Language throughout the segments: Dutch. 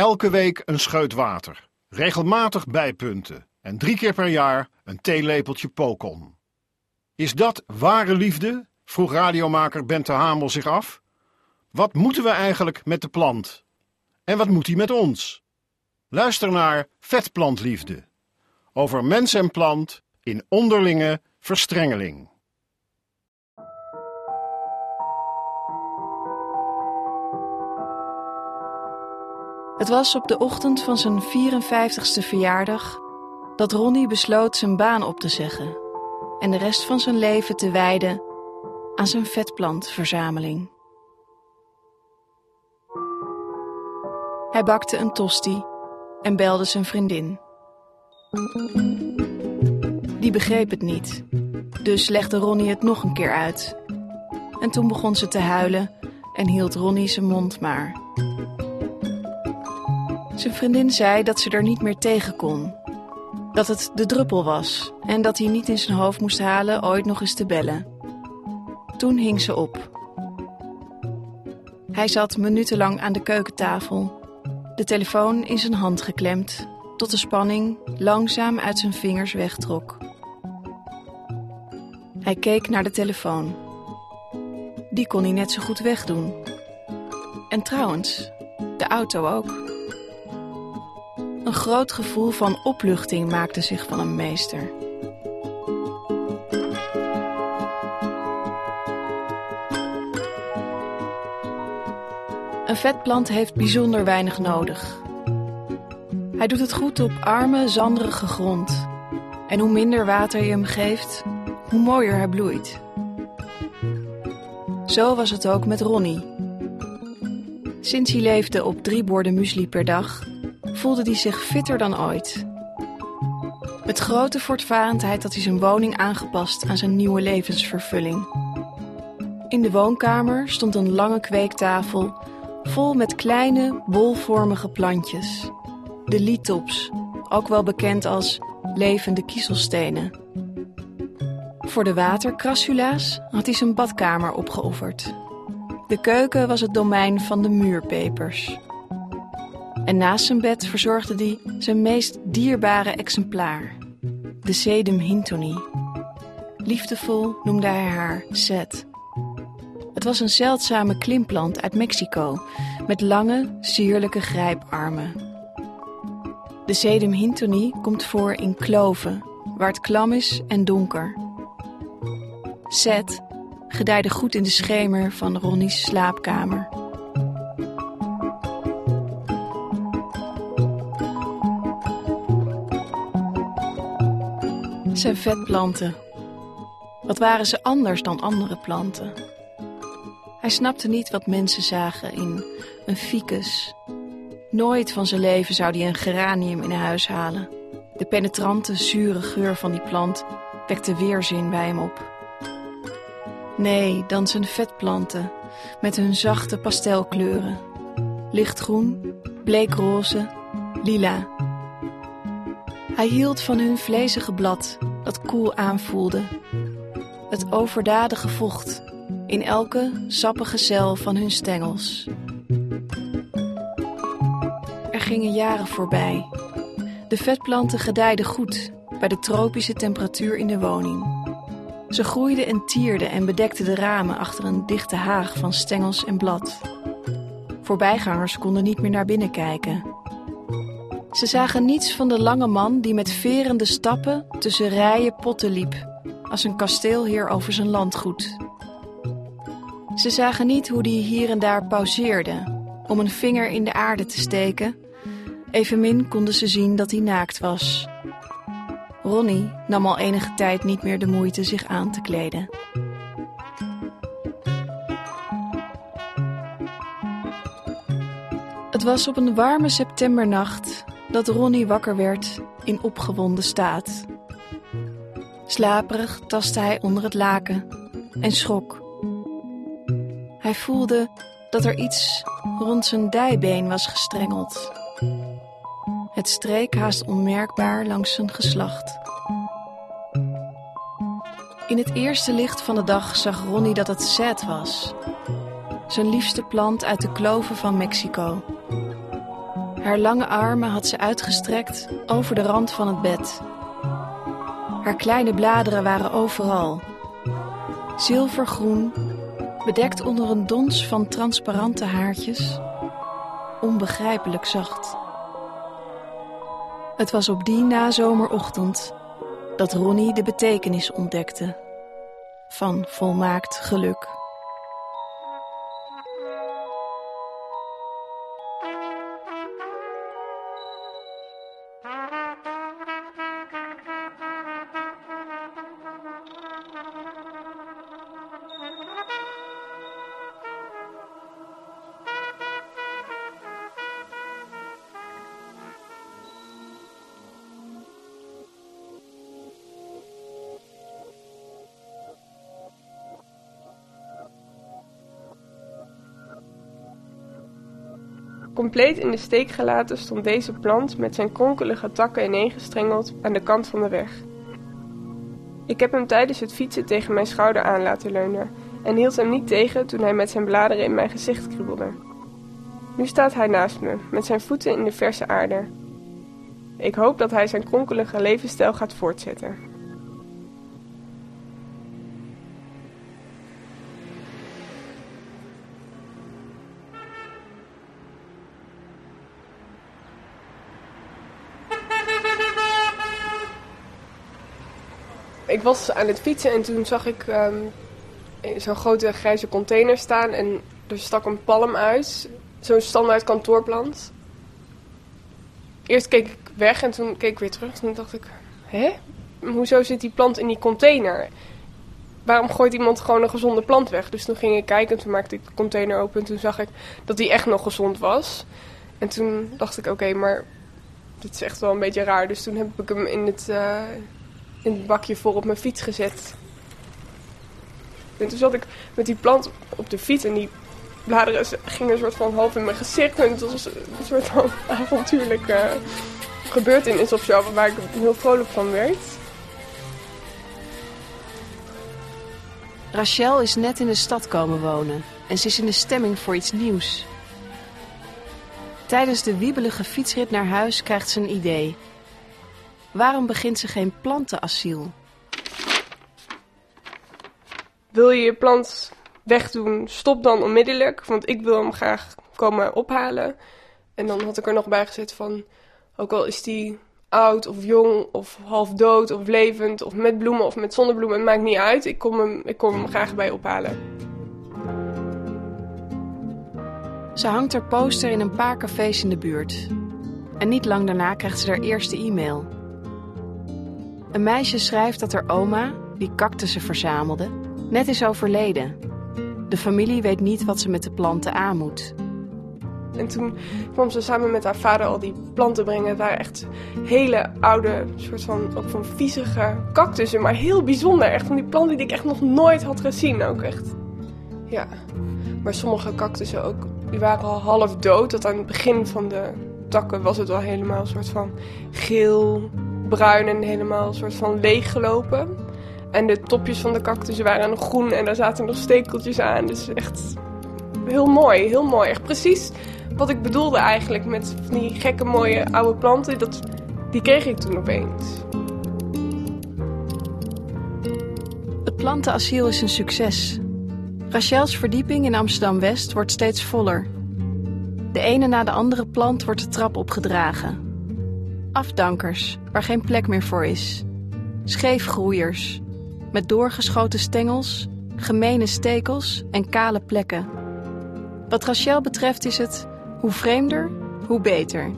Elke week een scheut water, regelmatig bijpunten en drie keer per jaar een theelepeltje pokon. Is dat ware liefde? vroeg radiomaker Bente Hamel zich af. Wat moeten we eigenlijk met de plant? En wat moet hij met ons? Luister naar Vetplantliefde. Over mens en plant in onderlinge verstrengeling. Het was op de ochtend van zijn 54ste verjaardag dat Ronnie besloot zijn baan op te zeggen en de rest van zijn leven te wijden aan zijn vetplantverzameling. Hij bakte een tosti en belde zijn vriendin. Die begreep het niet, dus legde Ronnie het nog een keer uit. En toen begon ze te huilen en hield Ronnie zijn mond maar. Zijn vriendin zei dat ze er niet meer tegen kon. Dat het de druppel was en dat hij niet in zijn hoofd moest halen ooit nog eens te bellen. Toen hing ze op. Hij zat minutenlang aan de keukentafel, de telefoon in zijn hand geklemd, tot de spanning langzaam uit zijn vingers wegtrok. Hij keek naar de telefoon. Die kon hij net zo goed wegdoen. En trouwens, de auto ook. Een groot gevoel van opluchting maakte zich van hem meester. Een vetplant heeft bijzonder weinig nodig. Hij doet het goed op arme, zanderige grond. En hoe minder water je hem geeft, hoe mooier hij bloeit. Zo was het ook met Ronnie. Sinds hij leefde op drie borden muesli per dag, voelde hij zich fitter dan ooit. Met grote voortvarendheid had hij zijn woning aangepast aan zijn nieuwe levensvervulling. In de woonkamer stond een lange kweektafel vol met kleine, bolvormige plantjes. De litops, ook wel bekend als levende kiezelstenen. Voor de watercrassula's had hij zijn badkamer opgeofferd. De keuken was het domein van de muurpepers. En naast zijn bed verzorgde hij zijn meest dierbare exemplaar, de Sedum hintoni. Liefdevol noemde hij haar Seth. Het was een zeldzame klimplant uit Mexico met lange, sierlijke grijparmen. De Sedum hintoni komt voor in kloven, waar het klam is en donker. Seth gedijde goed in de schemer van Ronnie's slaapkamer. Zijn vetplanten. Wat waren ze anders dan andere planten? Hij snapte niet wat mensen zagen in een ficus. Nooit van zijn leven zou hij een geranium in huis halen. De penetrante, zure geur van die plant wekte weerzin bij hem op. Nee, dan zijn vetplanten met hun zachte pastelkleuren. Lichtgroen, bleekroze, lila. Hij hield van hun vlezige blad koel aanvoelde. Het overdadige vocht in elke sappige cel van hun stengels. Er gingen jaren voorbij. De vetplanten gedijden goed bij de tropische temperatuur in de woning. Ze groeiden en tierden en bedekten de ramen achter een dichte haag van stengels en blad. Voorbijgangers konden niet meer naar binnen kijken. Ze zagen niets van de lange man die met verende stappen tussen rijen potten liep, als een kasteelheer over zijn landgoed. Ze zagen niet hoe die hier en daar pauzeerde om een vinger in de aarde te steken. Evenmin konden ze zien dat hij naakt was. Ronnie nam al enige tijd niet meer de moeite zich aan te kleden. Het was op een warme septembernacht dat Ronnie wakker werd in opgewonden staat. Slaperig tastte hij onder het laken en schrok. Hij voelde dat er iets rond zijn dijbeen was gestrengeld. Het streek haast onmerkbaar langs zijn geslacht. In het eerste licht van de dag zag Ronnie dat het Zet was. Zijn liefste plant uit de kloven van Mexico. Haar lange armen had ze uitgestrekt over de rand van het bed. Haar kleine bladeren waren overal. Zilvergroen, bedekt onder een dons van transparante haartjes. Onbegrijpelijk zacht. Het was op die nazomerochtend dat Ronnie de betekenis ontdekte van volmaakt geluk. Compleet in de steek gelaten stond deze plant met zijn kronkelige takken ineengestrengeld aan de kant van de weg. Ik heb hem tijdens het fietsen tegen mijn schouder aan laten leunen en hield hem niet tegen toen hij met zijn bladeren in mijn gezicht kriebelde. Nu staat hij naast me, met zijn voeten in de verse aarde. Ik hoop dat hij zijn kronkelige levensstijl gaat voortzetten. Ik was aan het fietsen en toen zag ik um, zo'n grote grijze container staan en er stak een palm uit. Zo'n standaard kantoorplant. Eerst keek ik weg en toen keek ik weer terug. En toen dacht ik, hè? Hoezo zit die plant in die container? Waarom gooit iemand gewoon een gezonde plant weg? Dus toen ging ik kijken en toen maakte ik de container open en toen zag ik dat die echt nog gezond was. En toen dacht ik, oké, maar dit is echt wel een beetje raar. Dus toen heb ik hem in het... Uh, in het bakje voor op mijn fiets gezet. En toen zat ik met die plant op de fiets en die bladeren gingen een soort van half in mijn gezicht. En het was een soort van avontuurlijke gebeurtenis of zo, waar ik heel vrolijk van werd. Rachel is net in de stad komen wonen en ze is in de stemming voor iets nieuws. Tijdens de wiebelige fietsrit naar huis krijgt ze een idee. Waarom begint ze geen plantenasiel? Wil je je plant wegdoen, stop dan onmiddellijk, want ik wil hem graag komen ophalen. En dan had ik er nog bij gezet van, ook al is die oud of jong of half dood of levend of met bloemen of met zonnebloemen, het maakt niet uit. Ik kom hem, ik kom hem graag bij ophalen. Ze hangt haar poster in een paar cafés in de buurt. En niet lang daarna krijgt ze haar eerste e-mail. Een meisje schrijft dat haar oma, die cactussen verzamelde, net is overleden. De familie weet niet wat ze met de planten aan moet. En toen kwam ze samen met haar vader al die planten brengen. Waren echt hele oude, soort van, ook van viezige cactussen. Maar heel bijzonder. Echt van die planten die ik echt nog nooit had gezien. Ook echt. Ja. Maar sommige cactussen ook, die waren al half dood. Dat aan het begin van de takken was het al helemaal een soort van geel, bruin en helemaal soort van leeggelopen. En de topjes van de cactussen waren nog groen en daar zaten nog stekeltjes aan. Dus echt heel mooi, heel mooi. Echt precies wat ik bedoelde eigenlijk met die gekke mooie oude planten. Dat, die kreeg ik toen opeens. Het plantenasiel is een succes. Rachel's verdieping in Amsterdam-West wordt steeds voller. De ene na de andere plant wordt de trap opgedragen. Afdankers, waar geen plek meer voor is. Scheefgroeiers, met doorgeschoten stengels, gemene stekels en kale plekken. Wat Rachel betreft is het hoe vreemder, hoe beter.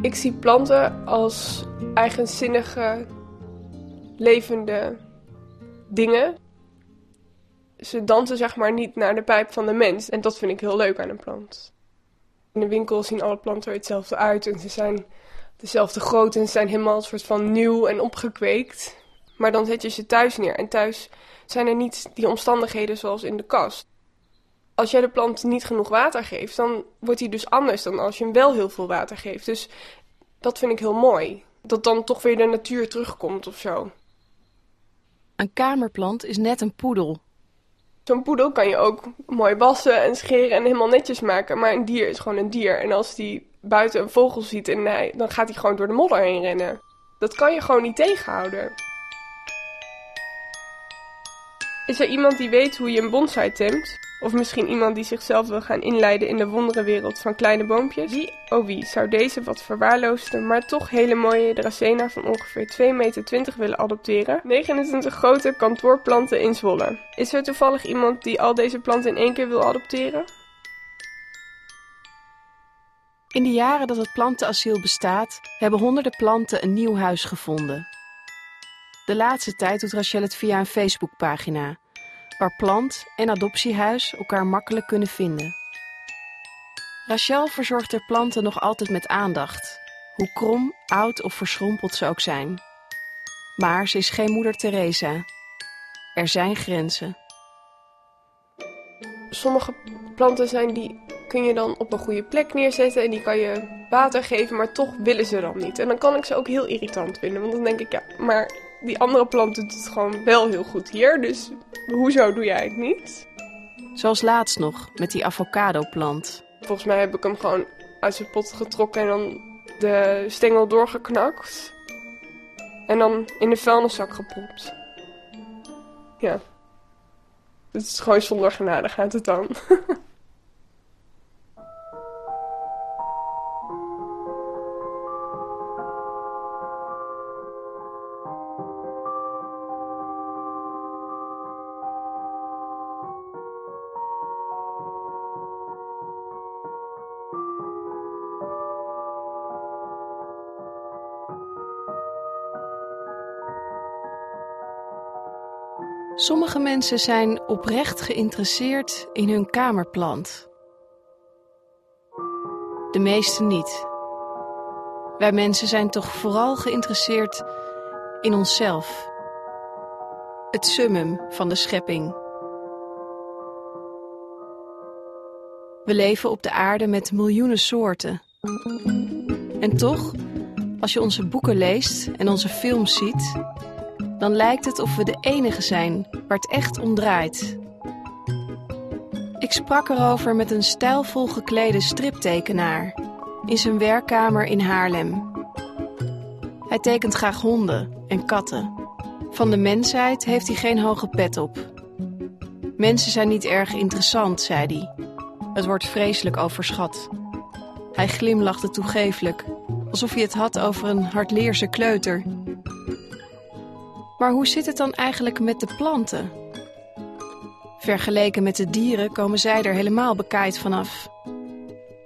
Ik zie planten als eigenzinnige, levende dingen. Ze dansen zeg maar niet naar de pijp van de mens. En dat vind ik heel leuk aan een plant. In de winkel zien alle planten er hetzelfde uit en ze zijn dezelfde grootte en zijn helemaal een soort van nieuw en opgekweekt. Maar dan zet je ze thuis neer en thuis zijn er niet die omstandigheden zoals in de kast. Als jij de plant niet genoeg water geeft, dan wordt hij dus anders dan als je hem wel heel veel water geeft. Dus dat vind ik heel mooi. Dat dan toch weer de natuur terugkomt of zo. Een kamerplant is net een poedel. Zo'n poedel kan je ook mooi wassen en scheren en helemaal netjes maken. Maar een dier is gewoon een dier. En als die buiten een vogel ziet en hij, dan gaat hij gewoon door de modder heen rennen. Dat kan je gewoon niet tegenhouden. Is er iemand die weet hoe je een bonsai temt? Of misschien iemand die zichzelf wil gaan inleiden in de wonderenwereld van kleine boompjes? Wie, oh wie, zou deze wat verwaarloosde, maar toch hele mooie Dracena van ongeveer 2,20 meter willen adopteren? 29 grote kantoorplanten in Zwolle. Is er toevallig iemand die al deze planten in één keer wil adopteren? In de jaren dat het plantenasiel bestaat, hebben honderden planten een nieuw huis gevonden. De laatste tijd doet Rachel het via een Facebookpagina, waar plant en adoptiehuis elkaar makkelijk kunnen vinden. Rachel verzorgt haar planten nog altijd met aandacht, hoe krom, oud of verschrompeld ze ook zijn. Maar ze is geen moeder Teresa. Er zijn grenzen. Sommige planten zijn die kun je dan op een goede plek neerzetten en die kan je water geven, maar toch willen ze dan niet. En dan kan ik ze ook heel irritant vinden, want dan denk ik ja, maar die andere plant doet het gewoon wel heel goed hier, dus hoezo doe jij het niet? Zoals laatst nog met die avocado-plant. Volgens mij heb ik hem gewoon uit zijn pot getrokken en dan de stengel doorgeknakt. En dan in de vuilniszak gepropt. Ja. Het is gewoon zonder genade gaat het dan. Sommige mensen zijn oprecht geïnteresseerd in hun kamerplant. De meeste niet. Wij mensen zijn toch vooral geïnteresseerd in onszelf. Het summum van de schepping. We leven op de aarde met miljoenen soorten. En toch, als je onze boeken leest en onze films ziet, dan lijkt het of we de enige zijn waar het echt om draait. Ik sprak erover met een stijlvol geklede striptekenaar in zijn werkkamer in Haarlem. Hij tekent graag honden en katten. Van de mensheid heeft hij geen hoge pet op. Mensen zijn niet erg interessant, zei hij. Het wordt vreselijk overschat. Hij glimlachte toegeeflijk, alsof hij het had over een hardleerse kleuter maar hoe zit het dan eigenlijk met de planten? Vergeleken met de dieren komen zij er helemaal bekaaid vanaf.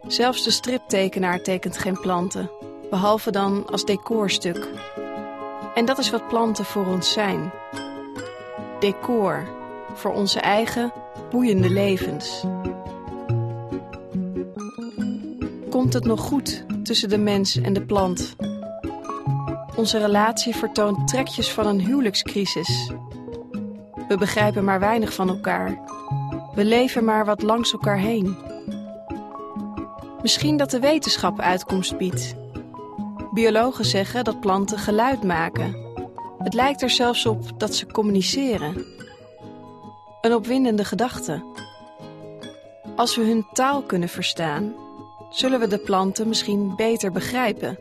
Zelfs de striptekenaar tekent geen planten, behalve dan als decorstuk. En dat is wat planten voor ons zijn. Decor voor onze eigen boeiende levens. Komt het nog goed tussen de mens en de plant? Onze relatie vertoont trekjes van een huwelijkscrisis. We begrijpen maar weinig van elkaar. We leven maar wat langs elkaar heen. Misschien dat de wetenschap uitkomst biedt. Biologen zeggen dat planten geluid maken. Het lijkt er zelfs op dat ze communiceren. Een opwindende gedachte. Als we hun taal kunnen verstaan, zullen we de planten misschien beter begrijpen.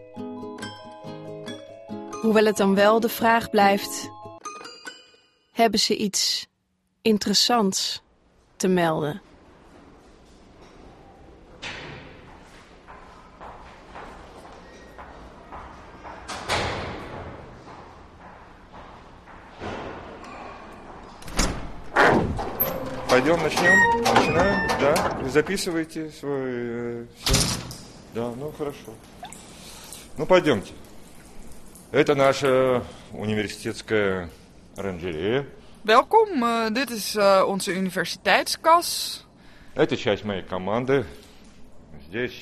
Hoewel het dan wel de vraag blijft: hebben ze iets interessants te melden? Пойдем, начнем. Начинаем, да? Вы записываете свой... Э, все? Да, ну хорошо. Ну, пойдемте. Это наша университетская оранжерея. Welkom, uh, dit is uh, onze universiteitskas. Это часть моей команды. Здесь,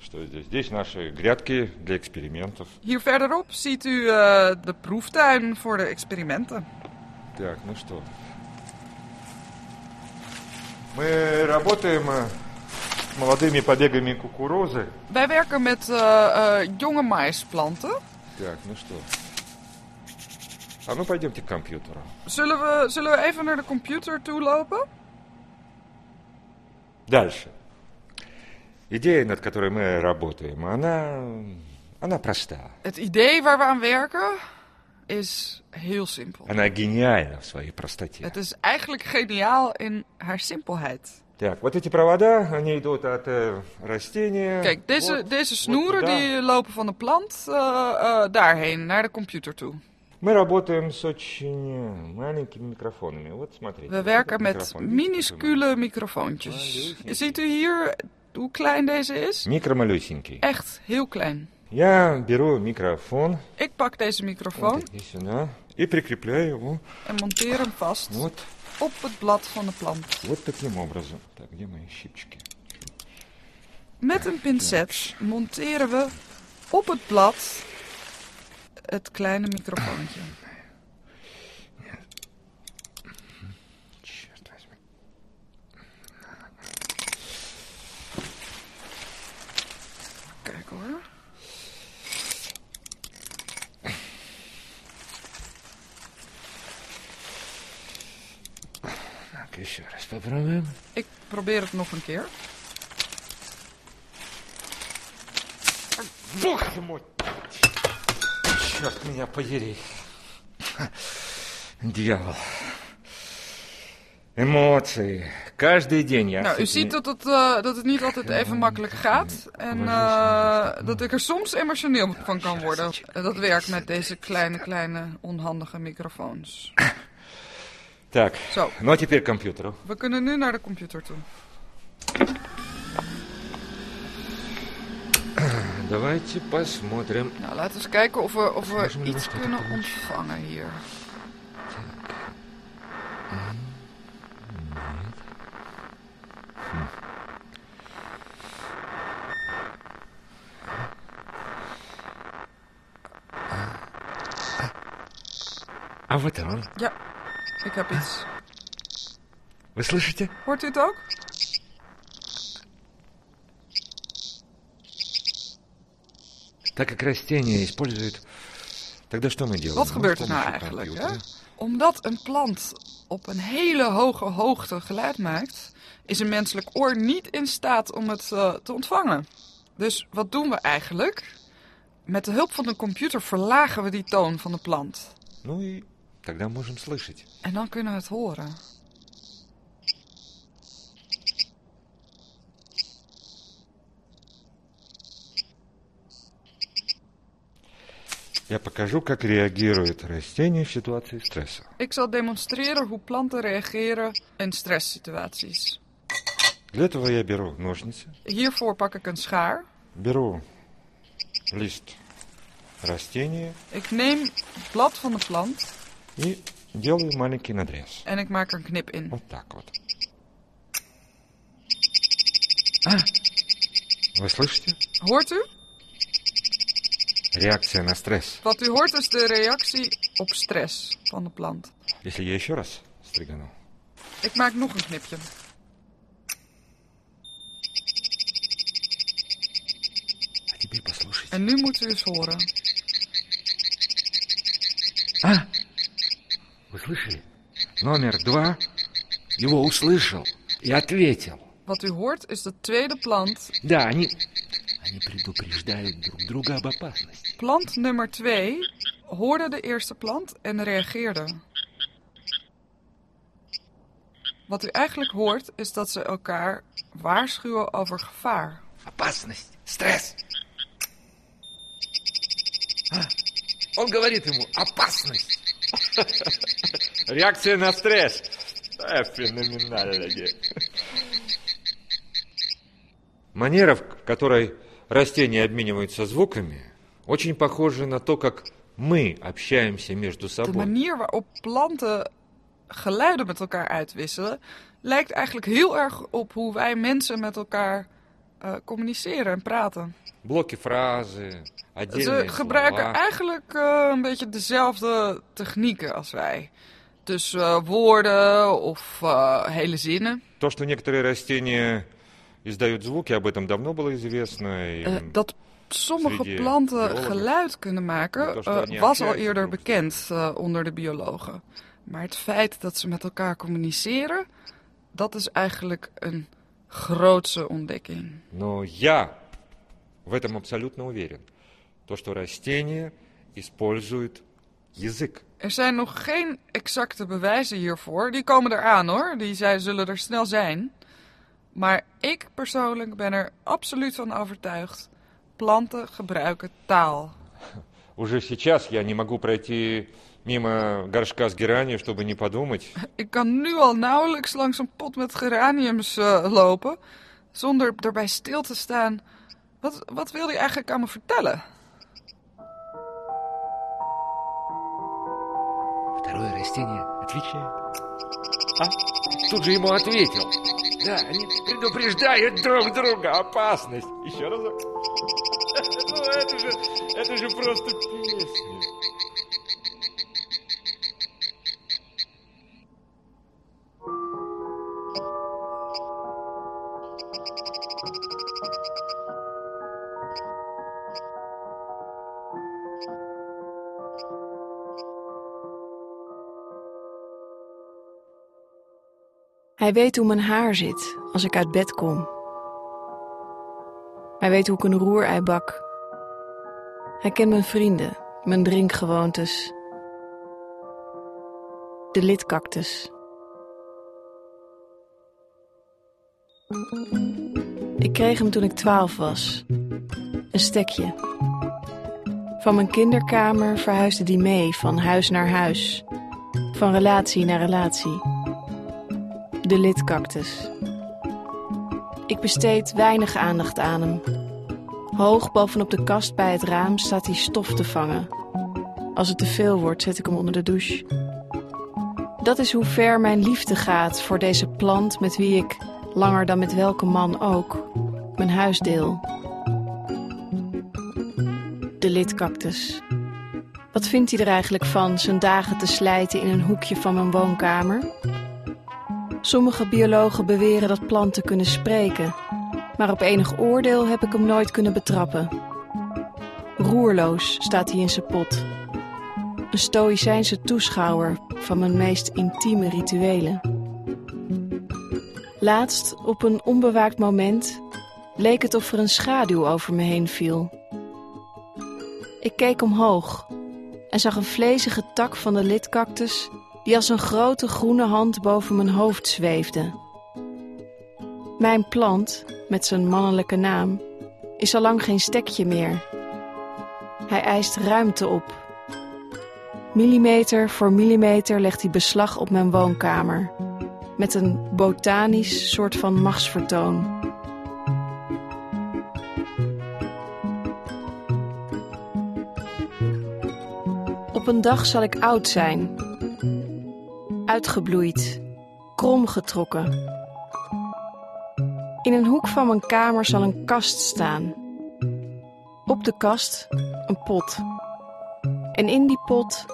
что здесь? Здесь наши грядки для экспериментов. Hier verderop ziet u uh, de proeftuin voor de experimenten. Так, ну что. Мы работаем с молодыми побегами кукурузы. Wij werken met jonge maisplanten. Так, ну что. А ну пойдемте к компьютеру. Zullen we, zullen we even naar de computer toe lopen? Дальше. Идея, над которой мы работаем, она, она проста. Het idee waar we aan werken is heel simpel. Она гениальна в своей простоте. Het is eigenlijk geniaal in haar simpelheid. Так, вот эти провода, они идут от э, растения. Kijk, deze, вот, deze вот snoeren туда. die lopen van de plant eh, eh, daarheen, naar de computer toe. Мы работаем с очень э, маленькими микрофонами. Вот смотрите. We вот werken этот met микрофон. Видите, minuscule microfoontjes. Ziet u hier hoe klein deze is? Микромалюсенький. Echt heel klein. Я беру микрофон Ik pak deze microfoon вот здесь сюда и прикрепляю его en monteer hem vast вот, op het blad van de plant. вот таким образом. Так, где мои щипчики? Met een pincet monteren we op het blad het kleine microfoontje. Так, еще раз попробуем. Ik probeer het nog een keer. Бог ты мой! Черт меня подери. Дьявол. Эмоции. Каждый день я... Nou, с u этими- ziet dat het, eh, dat het niet altijd even makkelijk gaat. En eh, dat ik er soms emotioneel van kan worden. En Dat werkt met deze kleine, kleine, onhandige microfoons. Так, Zo, ну а теперь к компьютеру. we kunnen nu naar de computer toe. Давайте посмотрим. Nou, laten we eens kijken of we, of we Volgens mij iets was dat kunnen ook een beetje- ontvangen hier. А вот он. Ja, ik heb iets. Вы слышите? Hoort u het ook? Так как растения используют... Тогда что мы делаем? Wat Мы gebeurt с er nou помощью eigenlijk? Hè? компьютера Omdat een plant op een hele hoge hoogte geluid maakt, is een menselijk oor niet in staat om het eh, te ontvangen. Dus wat doen we eigenlijk? Met de hulp van de computer verlagen we die toon van de plant. Ну и Тогда можем слышать. En dan kunnen we het horen. Я покажу, как реагирует растение в ситуации стресса. Ik zal demonstreren hoe planten reageren in stresssituaties. Для этого я беру ножницы, Hiervoor pak ik een schaar. беру лист растения Ik neem het blad van de plant и делаю маленький надрез. en ik maak er een knip in. Вот так вот. А, вы слышите? Hoort u? Реакция на стресс. Wat u hoort is de reactie op stress van de plant. Если я еще раз стригану. Ik maak nog een knipje. А теперь послушайте. En nu moet u eens horen. слышали? Номер два его услышал и ответил. Wat u hoort is de tweede plant. Да, они... Они предупреждают друг друга об опасности. Plant nummer 2 hoorde de eerste plant en reageerde. Wat u eigenlijk hoort is dat ze elkaar waarschuwen over gevaar. Опасность, стресс. А, Он говорит ему, опасность. Реакция на стресс. Да, феноменально. Манера, в которой растения обмениваются звуками, очень похожа на то, как мы общаемся между De собой. manier waarop planten geluiden met elkaar uitwisselen, lijkt eigenlijk heel erg op hoe wij mensen met elkaar eh, communiceren en praten. Блоки фразы, Ze gebruiken слова. eigenlijk eh, een beetje dezelfde technieken als wij. Dus eh, woorden of eh, hele zinnen. То, что некоторые растения издают звуки, об этом давно было известно. и, Eh, dat sommige Sredige planten biologen. geluid kunnen maken, Dat is eh, toch niet was al accuraat eerder genoeg. bekend eh, onder de biologen. Maar het feit dat ze met elkaar communiceren, dat is eigenlijk een grootse ontdekking. Но я в этом абсолютно уверен. То, что растения используют язык. Er zijn nog geen exacte bewijzen hiervoor. Die komen eraan hoor. Die zij zullen er snel zijn. Maar ik persoonlijk ben er absoluut van overtuigd. Planten gebruiken taal. Уже сейчас я не могу пройти мимо горшка с геранью, чтобы не подумать. Ik kan nu al nauwelijks langs een pot met geraniums eh, lopen. Zonder erbij stil te staan. Wat, wat wil hij eigenlijk aan me vertellen? Второе растение отвечает. А? Тут же ему ответил. Да, они предупреждают друг друга. Опасность. Еще разок. Ну, это же, это же просто песня. Hij weet hoe mijn haar zit als ik uit bed kom. Hij weet hoe ik een roerei bak. Hij kent mijn vrienden, mijn drinkgewoontes. De lidcactus. Ik kreeg hem toen ik twaalf was. Een stekje. Van mijn kinderkamer verhuisde die mee van huis naar huis. Van relatie naar relatie de lidcactus. Ik besteed weinig aandacht aan hem. Hoog bovenop de kast bij het raam staat hij stof te vangen. Als het te veel wordt, zet ik hem onder de douche. Dat is hoe ver mijn liefde gaat voor deze plant met wie ik, langer dan met welke man ook, mijn huis deel. De lidcactus. Wat vindt hij er eigenlijk van zijn dagen te slijten in een hoekje van mijn woonkamer? Sommige biologen beweren dat planten kunnen spreken, maar op enig oordeel heb ik hem nooit kunnen betrappen. Roerloos staat hij in zijn pot. Een stoïcijnse toeschouwer van mijn meest intieme rituelen. Laatst, op een onbewaakt moment, leek het of er een schaduw over me heen viel. Ik keek omhoog en zag een vlezige tak van de lidcactus die als een grote groene hand boven mijn hoofd zweefde. Mijn plant, met zijn mannelijke naam, is al lang geen stekje meer. Hij eist ruimte op. Millimeter voor millimeter legt hij beslag op mijn woonkamer, met een botanisch soort van machtsvertoon. Op een dag zal ik oud zijn, uitgebloeid, kromgetrokken. In een hoek van mijn kamer zal een kast staan. Op de kast een pot. En in die pot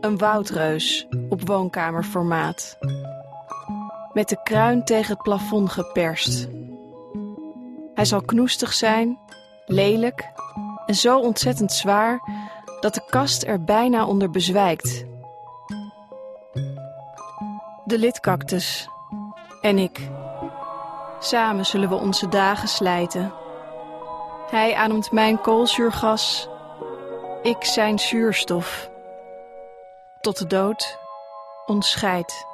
een woudreus op woonkamerformaat. Met de kruin tegen het plafond geperst. Hij zal knoestig zijn, lelijk en zo ontzettend zwaar dat de kast er bijna onder bezwijkt de lidcactus en ik. Samen zullen we onze dagen slijten. Hij ademt mijn koolzuurgas, ik zijn zuurstof. Tot de dood ons scheidt.